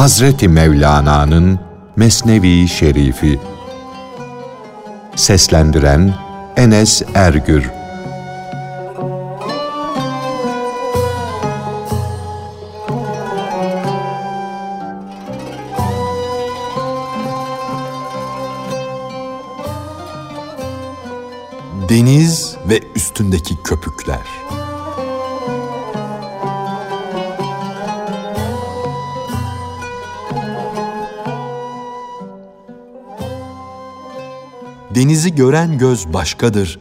Hazreti Mevlana'nın Mesnevi Şerifi. Seslendiren Enes Ergür. Deniz ve üstündeki köpükler Denizi gören göz başkadır,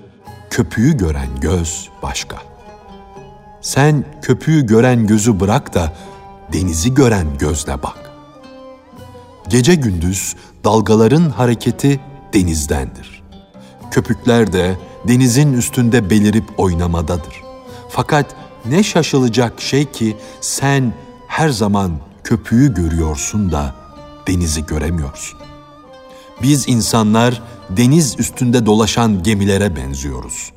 köpüğü gören göz başka. Sen köpüğü gören gözü bırak da denizi gören gözle bak. Gece gündüz dalgaların hareketi denizdendir. Köpükler de denizin üstünde belirip oynamadadır. Fakat ne şaşılacak şey ki sen her zaman köpüğü görüyorsun da denizi göremiyorsun. Biz insanlar deniz üstünde dolaşan gemilere benziyoruz.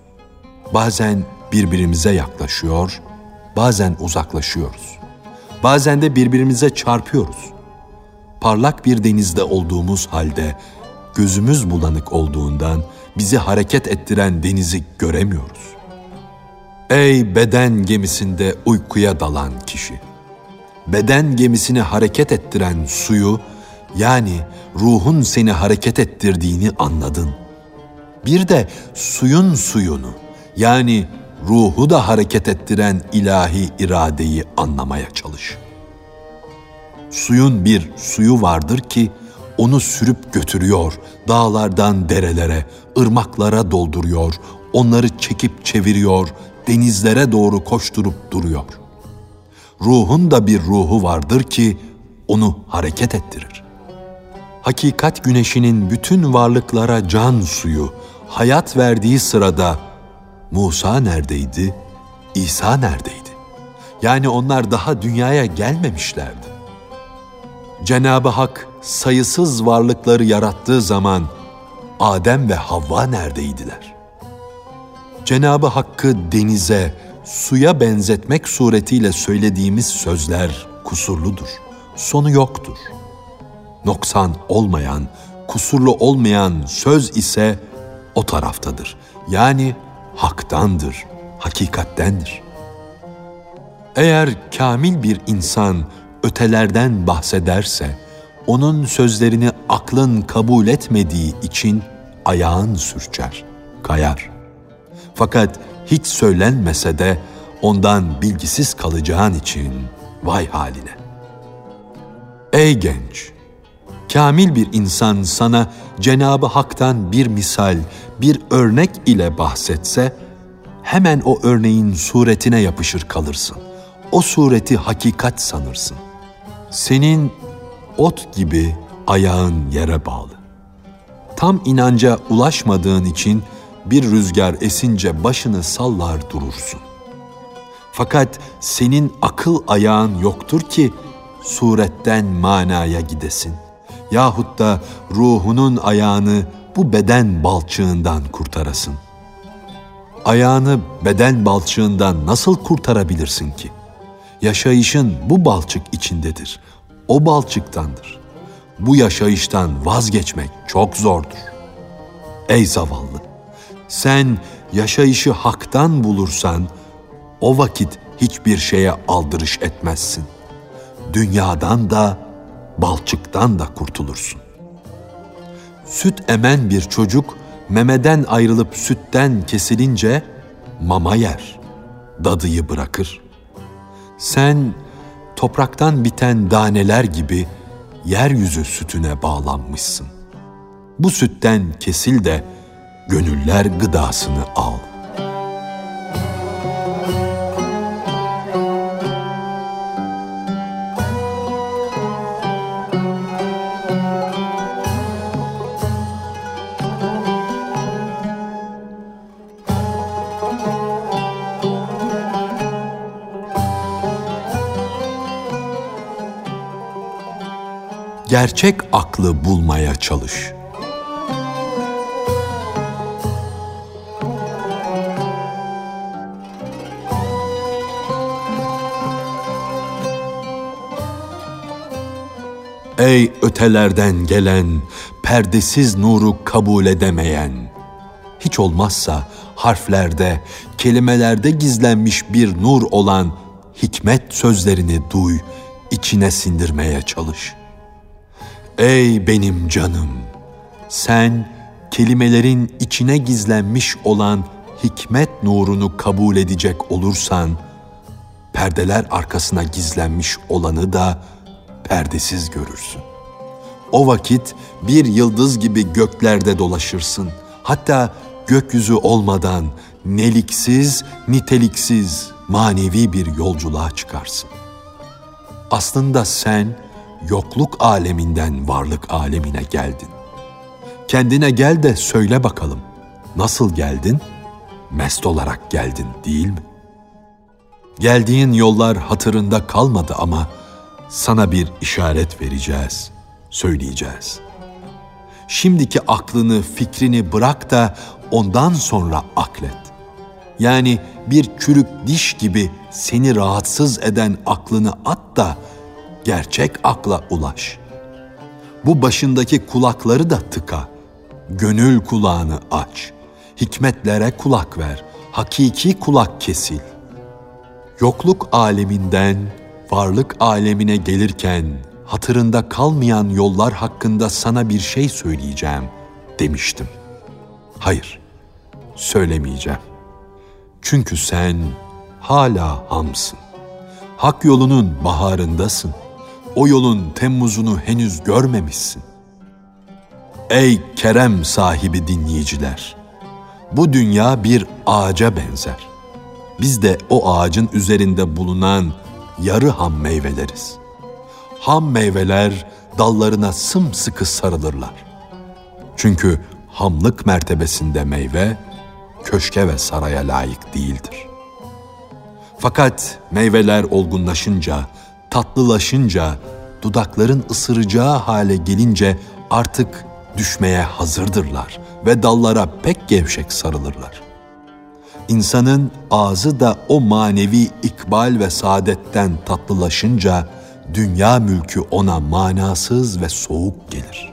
Bazen birbirimize yaklaşıyor, bazen uzaklaşıyoruz. Bazen de birbirimize çarpıyoruz. Parlak bir denizde olduğumuz halde gözümüz bulanık olduğundan bizi hareket ettiren denizi göremiyoruz. Ey beden gemisinde uykuya dalan kişi! Beden gemisini hareket ettiren suyu yani ruhun seni hareket ettirdiğini anladın. Bir de suyun suyunu yani ruhu da hareket ettiren ilahi iradeyi anlamaya çalış. Suyun bir suyu vardır ki onu sürüp götürüyor, dağlardan derelere, ırmaklara dolduruyor, onları çekip çeviriyor, denizlere doğru koşturup duruyor. Ruhun da bir ruhu vardır ki onu hareket ettirir hakikat güneşinin bütün varlıklara can suyu, hayat verdiği sırada Musa neredeydi, İsa neredeydi? Yani onlar daha dünyaya gelmemişlerdi. Cenab-ı Hak sayısız varlıkları yarattığı zaman Adem ve Havva neredeydiler? Cenab-ı Hakk'ı denize, suya benzetmek suretiyle söylediğimiz sözler kusurludur. Sonu yoktur.'' Noksan olmayan, kusurlu olmayan söz ise o taraftadır. Yani haktandır, hakikattendir. Eğer kamil bir insan ötelerden bahsederse, onun sözlerini aklın kabul etmediği için ayağın sürçer, kayar. Fakat hiç söylenmese de ondan bilgisiz kalacağın için vay haline. Ey genç! Kamil bir insan sana Cenabı Hak'tan bir misal, bir örnek ile bahsetse, hemen o örneğin suretine yapışır kalırsın. O sureti hakikat sanırsın. Senin ot gibi ayağın yere bağlı. Tam inanca ulaşmadığın için bir rüzgar esince başını sallar durursun. Fakat senin akıl ayağın yoktur ki suretten manaya gidesin yahut da ruhunun ayağını bu beden balçığından kurtarasın. Ayağını beden balçığından nasıl kurtarabilirsin ki? Yaşayışın bu balçık içindedir. O balçıktandır. Bu yaşayıştan vazgeçmek çok zordur. Ey zavallı! Sen yaşayışı haktan bulursan, o vakit hiçbir şeye aldırış etmezsin. Dünyadan da, balçıktan da kurtulursun. Süt emen bir çocuk memeden ayrılıp sütten kesilince mama yer, dadıyı bırakır. Sen topraktan biten daneler gibi yeryüzü sütüne bağlanmışsın. Bu sütten kesil de gönüller gıdasını al.'' Gerçek aklı bulmaya çalış. Ey ötelerden gelen, perdesiz nuru kabul edemeyen, hiç olmazsa harflerde, kelimelerde gizlenmiş bir nur olan hikmet sözlerini duy, içine sindirmeye çalış. Ey benim canım, sen kelimelerin içine gizlenmiş olan hikmet nurunu kabul edecek olursan, perdeler arkasına gizlenmiş olanı da perdesiz görürsün. O vakit bir yıldız gibi göklerde dolaşırsın. Hatta gökyüzü olmadan neliksiz, niteliksiz manevi bir yolculuğa çıkarsın. Aslında sen yokluk aleminden varlık alemine geldin. Kendine gel de söyle bakalım. Nasıl geldin? Mest olarak geldin değil mi? Geldiğin yollar hatırında kalmadı ama sana bir işaret vereceğiz, söyleyeceğiz. Şimdiki aklını, fikrini bırak da ondan sonra aklet. Yani bir çürük diş gibi seni rahatsız eden aklını at da gerçek akla ulaş. Bu başındaki kulakları da tıka. Gönül kulağını aç. Hikmetlere kulak ver. Hakiki kulak kesil. Yokluk aleminden varlık alemine gelirken hatırında kalmayan yollar hakkında sana bir şey söyleyeceğim demiştim. Hayır, söylemeyeceğim. Çünkü sen hala hamsın. Hak yolunun baharındasın. O yolun Temmuz'unu henüz görmemişsin. Ey kerem sahibi dinleyiciler! Bu dünya bir ağaca benzer. Biz de o ağacın üzerinde bulunan yarı ham meyveleriz. Ham meyveler dallarına sımsıkı sarılırlar. Çünkü hamlık mertebesinde meyve köşke ve saraya layık değildir. Fakat meyveler olgunlaşınca, tatlılaşınca, dudakların ısıracağı hale gelince artık düşmeye hazırdırlar ve dallara pek gevşek sarılırlar. İnsanın ağzı da o manevi ikbal ve saadetten tatlılaşınca dünya mülkü ona manasız ve soğuk gelir.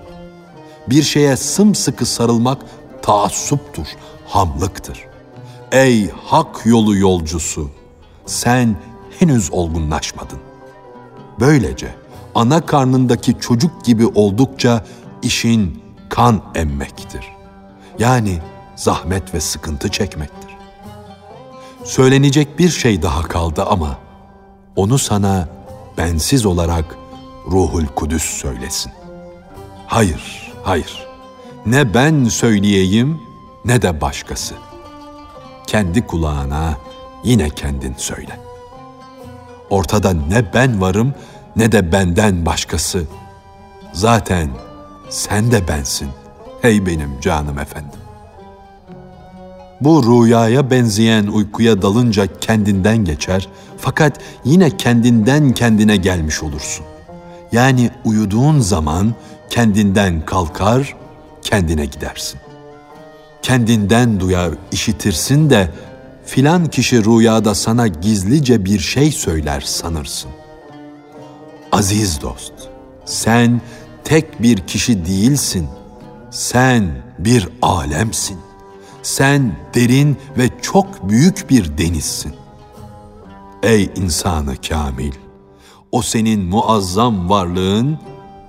Bir şeye sımsıkı sarılmak taassuptur, hamlıktır. Ey hak yolu yolcusu, sen henüz olgunlaşmadın. Böylece ana karnındaki çocuk gibi oldukça işin kan emmektir. Yani zahmet ve sıkıntı çekmektir. Söylenecek bir şey daha kaldı ama onu sana bensiz olarak Ruhul Kudüs söylesin. Hayır, hayır. Ne ben söyleyeyim ne de başkası. Kendi kulağına yine kendin söyle. Ortada ne ben varım ne de benden başkası. Zaten sen de bensin. Hey benim canım efendim. Bu rüyaya benzeyen uykuya dalınca kendinden geçer fakat yine kendinden kendine gelmiş olursun. Yani uyuduğun zaman kendinden kalkar, kendine gidersin. Kendinden duyar, işitirsin de filan kişi rüyada sana gizlice bir şey söyler sanırsın. Aziz dost, sen tek bir kişi değilsin. Sen bir alemsin. Sen derin ve çok büyük bir denizsin. Ey insanı kamil! O senin muazzam varlığın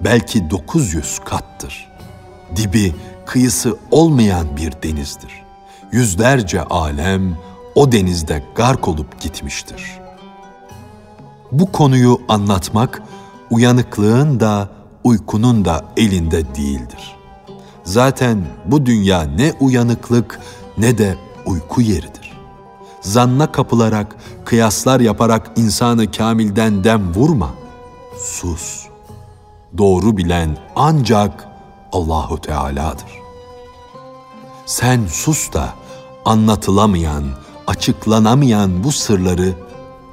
belki 900 kattır. Dibi, kıyısı olmayan bir denizdir. Yüzlerce alem o denizde gark olup gitmiştir. Bu konuyu anlatmak uyanıklığın da uykunun da elinde değildir. Zaten bu dünya ne uyanıklık ne de uyku yeridir. Zanna kapılarak, kıyaslar yaparak insanı kamilden dem vurma. Sus. Doğru bilen ancak Allahu Teala'dır. Sen sus da anlatılamayan, açıklanamayan bu sırları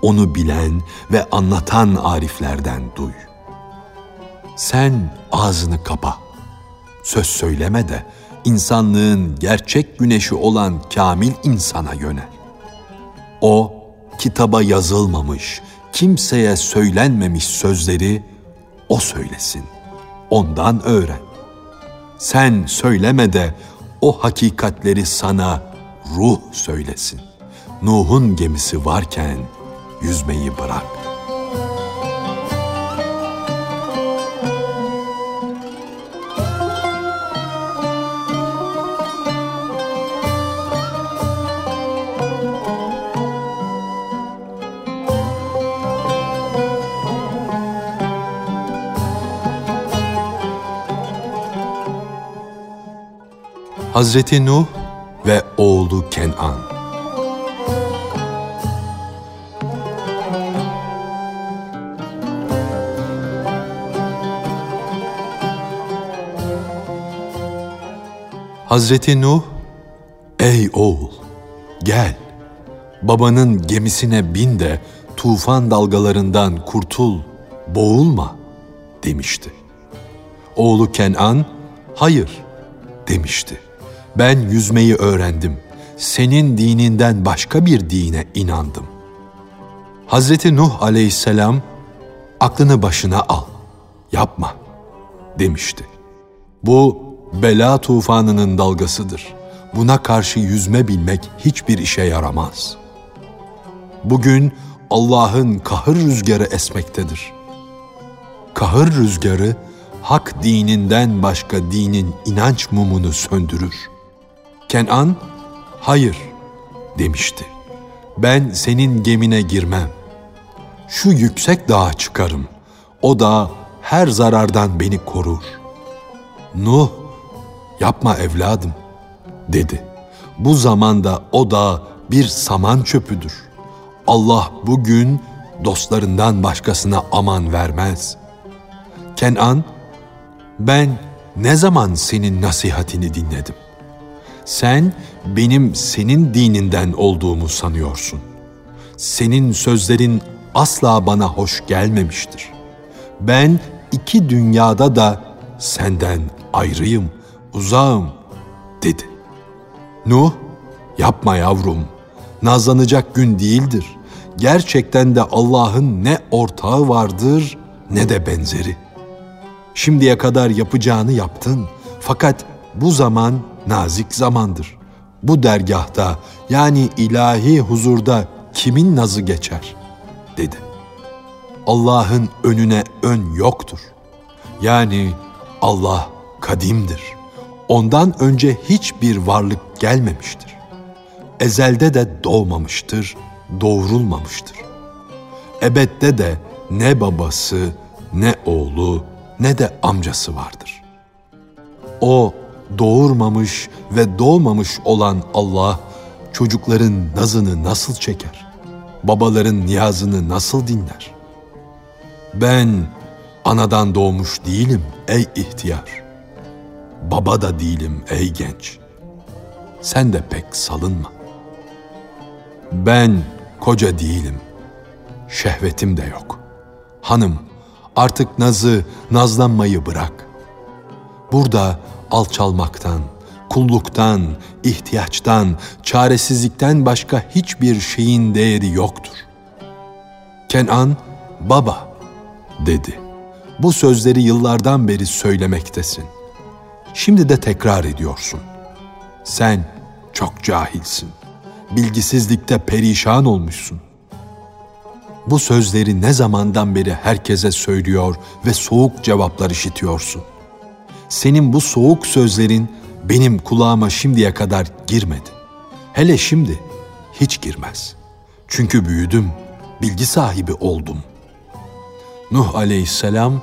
onu bilen ve anlatan ariflerden duy. Sen ağzını kapa. Söz söyleme de insanlığın gerçek güneşi olan kamil insana yönel. O kitaba yazılmamış, kimseye söylenmemiş sözleri o söylesin, ondan öğren. Sen söyleme de o hakikatleri sana ruh söylesin. Nuh'un gemisi varken yüzmeyi bırak. Hazreti Nuh ve oğlu Kenan. Hazreti Nuh, ey oğul, gel, babanın gemisine bin de tufan dalgalarından kurtul, boğulma demişti. Oğlu Kenan, hayır demişti. Ben yüzmeyi öğrendim. Senin dininden başka bir dine inandım. Hazreti Nuh aleyhisselam aklını başına al, yapma demişti. Bu bela tufanının dalgasıdır. Buna karşı yüzme bilmek hiçbir işe yaramaz. Bugün Allah'ın kahır rüzgarı esmektedir. Kahır rüzgarı hak dininden başka dinin inanç mumunu söndürür.'' Kenan, hayır demişti. Ben senin gemine girmem. Şu yüksek dağa çıkarım. O da her zarardan beni korur. Nuh, yapma evladım dedi. Bu zamanda o da bir saman çöpüdür. Allah bugün dostlarından başkasına aman vermez. Kenan, ben ne zaman senin nasihatini dinledim? Sen benim senin dininden olduğumu sanıyorsun. Senin sözlerin asla bana hoş gelmemiştir. Ben iki dünyada da senden ayrıyım, uzağım dedi. Nuh, yapma yavrum, nazlanacak gün değildir. Gerçekten de Allah'ın ne ortağı vardır ne de benzeri. Şimdiye kadar yapacağını yaptın fakat bu zaman nazik zamandır. Bu dergahta yani ilahi huzurda kimin nazı geçer? dedi. Allah'ın önüne ön yoktur. Yani Allah kadimdir. Ondan önce hiçbir varlık gelmemiştir. Ezelde de doğmamıştır, doğrulmamıştır. Ebedde de ne babası, ne oğlu, ne de amcası vardır. O doğurmamış ve doğmamış olan Allah çocukların nazını nasıl çeker? Babaların niyazını nasıl dinler? Ben anadan doğmuş değilim ey ihtiyar. Baba da değilim ey genç. Sen de pek salınma. Ben koca değilim. Şehvetim de yok. Hanım artık nazı, nazlanmayı bırak. Burada alçalmaktan, kulluktan, ihtiyaçtan, çaresizlikten başka hiçbir şeyin değeri yoktur. Kenan, baba dedi. Bu sözleri yıllardan beri söylemektesin. Şimdi de tekrar ediyorsun. Sen çok cahilsin. Bilgisizlikte perişan olmuşsun. Bu sözleri ne zamandan beri herkese söylüyor ve soğuk cevaplar işitiyorsun.'' senin bu soğuk sözlerin benim kulağıma şimdiye kadar girmedi. Hele şimdi hiç girmez. Çünkü büyüdüm, bilgi sahibi oldum. Nuh aleyhisselam,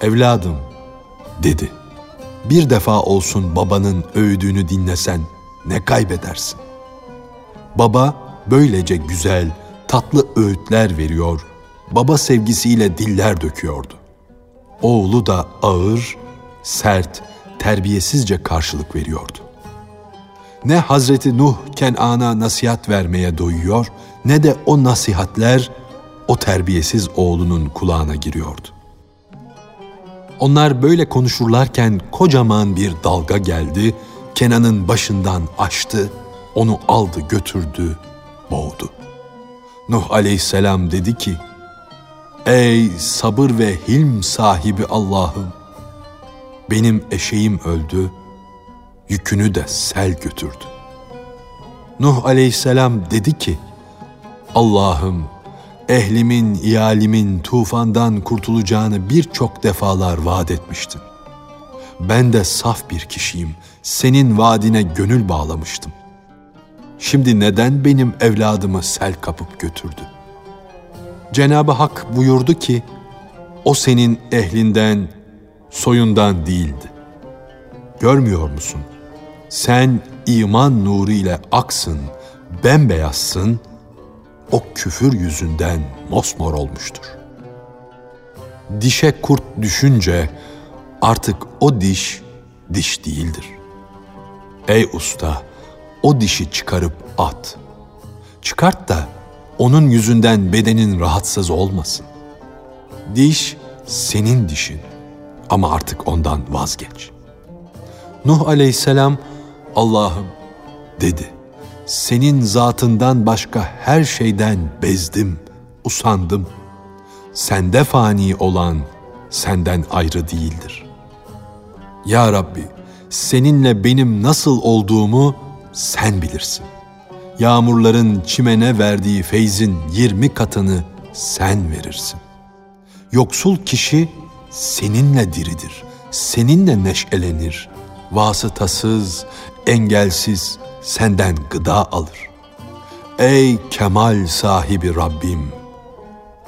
evladım dedi. Bir defa olsun babanın övdüğünü dinlesen ne kaybedersin? Baba böylece güzel, tatlı öğütler veriyor, baba sevgisiyle diller döküyordu. Oğlu da ağır, sert, terbiyesizce karşılık veriyordu. Ne Hazreti Nuh Kenan'a nasihat vermeye doyuyor ne de o nasihatler o terbiyesiz oğlunun kulağına giriyordu. Onlar böyle konuşurlarken kocaman bir dalga geldi, Kenan'ın başından açtı, onu aldı götürdü, boğdu. Nuh aleyhisselam dedi ki, Ey sabır ve hilm sahibi Allah'ım! benim eşeğim öldü, yükünü de sel götürdü. Nuh aleyhisselam dedi ki, Allah'ım ehlimin, iyalimin tufandan kurtulacağını birçok defalar vaat etmiştin. Ben de saf bir kişiyim, senin vaadine gönül bağlamıştım. Şimdi neden benim evladımı sel kapıp götürdü? Cenab-ı Hak buyurdu ki, o senin ehlinden, soyundan değildi. Görmüyor musun? Sen iman nuru ile aksın, bembeyazsın, o küfür yüzünden mosmor olmuştur. Dişe kurt düşünce artık o diş diş değildir. Ey usta, o dişi çıkarıp at. Çıkart da onun yüzünden bedenin rahatsız olmasın. Diş senin dişin ama artık ondan vazgeç. Nuh aleyhisselam Allah'ım dedi. Senin zatından başka her şeyden bezdim, usandım. Sende fani olan senden ayrı değildir. Ya Rabbi, seninle benim nasıl olduğumu sen bilirsin. Yağmurların çimene verdiği feyzin yirmi katını sen verirsin. Yoksul kişi seninle diridir, seninle neşelenir. Vasıtasız, engelsiz senden gıda alır. Ey kemal sahibi Rabbim!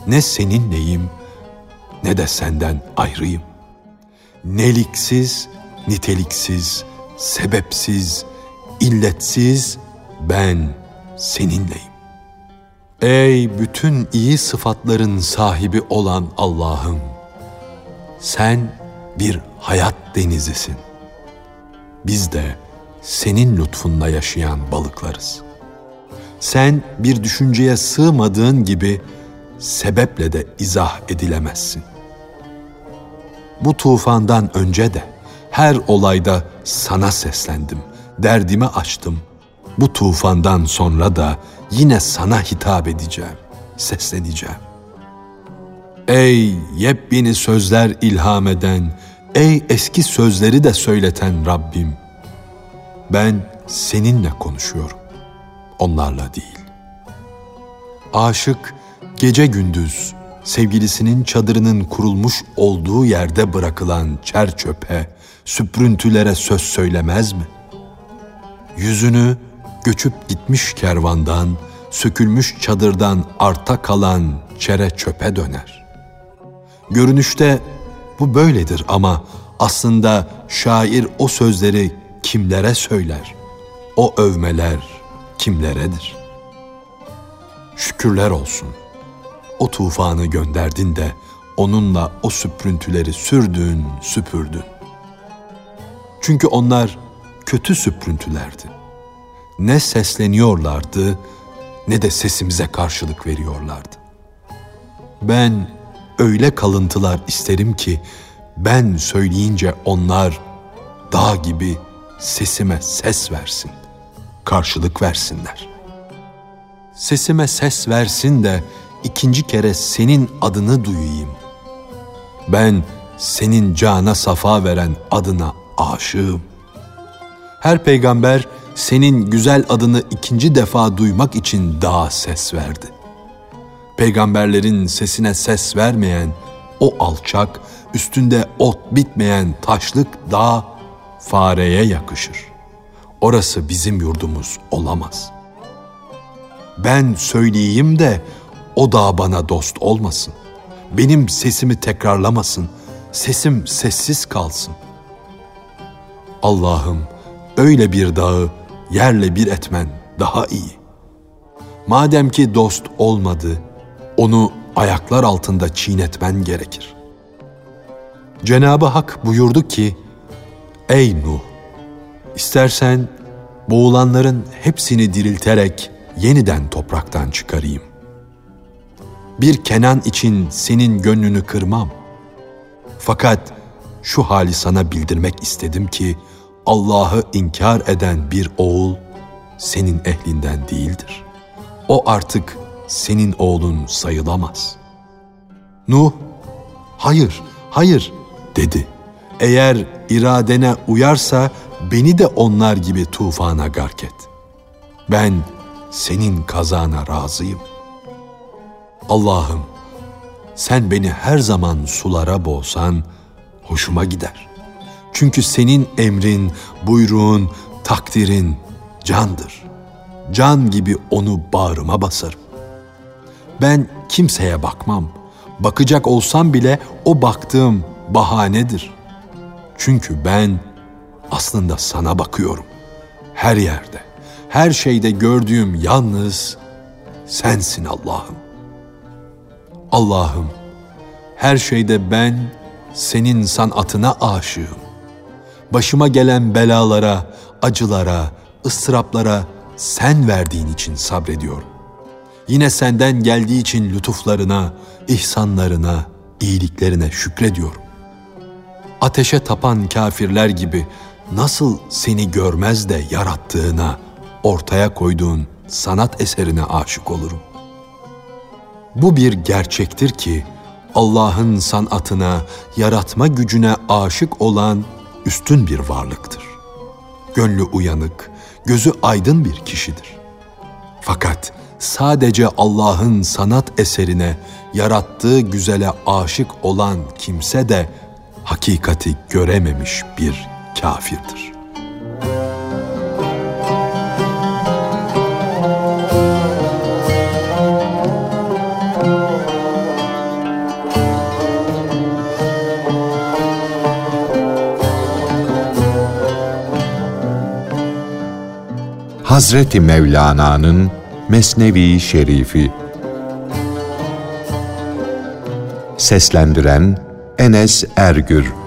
Ne seninleyim ne de senden ayrıyım. Neliksiz, niteliksiz, sebepsiz, illetsiz ben seninleyim. Ey bütün iyi sıfatların sahibi olan Allah'ım! Sen bir hayat denizisin. Biz de senin lütfunla yaşayan balıklarız. Sen bir düşünceye sığmadığın gibi sebeple de izah edilemezsin. Bu tufandan önce de her olayda sana seslendim, derdimi açtım. Bu tufandan sonra da yine sana hitap edeceğim, sesleneceğim. Ey yepyeni sözler ilham eden, ey eski sözleri de söyleten Rabbim! Ben seninle konuşuyorum, onlarla değil. Aşık gece gündüz sevgilisinin çadırının kurulmuş olduğu yerde bırakılan çer çöpe, süprüntülere söz söylemez mi? Yüzünü göçüp gitmiş kervandan, sökülmüş çadırdan arta kalan çere çöpe döner. Görünüşte bu böyledir ama aslında şair o sözleri kimlere söyler? O övmeler kimleredir? Şükürler olsun. O tufanı gönderdin de onunla o süprüntüleri sürdün, süpürdün. Çünkü onlar kötü süprüntülerdi. Ne sesleniyorlardı ne de sesimize karşılık veriyorlardı. Ben öyle kalıntılar isterim ki ben söyleyince onlar dağ gibi sesime ses versin, karşılık versinler. Sesime ses versin de ikinci kere senin adını duyayım. Ben senin cana safa veren adına aşığım. Her peygamber senin güzel adını ikinci defa duymak için daha ses verdi. Peygamberlerin sesine ses vermeyen o alçak, üstünde ot bitmeyen taşlık dağ fareye yakışır. Orası bizim yurdumuz olamaz. Ben söyleyeyim de o dağ bana dost olmasın. Benim sesimi tekrarlamasın. Sesim sessiz kalsın. Allah'ım öyle bir dağı yerle bir etmen daha iyi. Madem ki dost olmadı, onu ayaklar altında çiğnetmen gerekir. Cenabı Hak buyurdu ki, Ey Nuh! İstersen boğulanların hepsini dirilterek yeniden topraktan çıkarayım. Bir Kenan için senin gönlünü kırmam. Fakat şu hali sana bildirmek istedim ki Allah'ı inkar eden bir oğul senin ehlinden değildir. O artık senin oğlun sayılamaz. Nuh, hayır, hayır dedi. Eğer iradene uyarsa beni de onlar gibi tufana gark et. Ben senin kazana razıyım. Allah'ım sen beni her zaman sulara boğsan hoşuma gider. Çünkü senin emrin, buyruğun, takdirin candır. Can gibi onu bağrıma basarım. Ben kimseye bakmam. Bakacak olsam bile o baktığım bahanedir. Çünkü ben aslında sana bakıyorum. Her yerde, her şeyde gördüğüm yalnız sensin Allah'ım. Allah'ım, her şeyde ben senin sanatına aşığım. Başıma gelen belalara, acılara, ıstıraplara sen verdiğin için sabrediyorum. Yine senden geldiği için lütuflarına, ihsanlarına, iyiliklerine şükrediyorum. Ateşe tapan kafirler gibi nasıl seni görmez de yarattığına, ortaya koyduğun sanat eserine aşık olurum. Bu bir gerçektir ki Allah'ın sanatına, yaratma gücüne aşık olan üstün bir varlıktır. Gönlü uyanık, gözü aydın bir kişidir. Fakat sadece Allah'ın sanat eserine, yarattığı güzele aşık olan kimse de hakikati görememiş bir kafirdir. Hazreti Mevlana'nın Mesnevi Şerifi Seslendiren Enes Ergür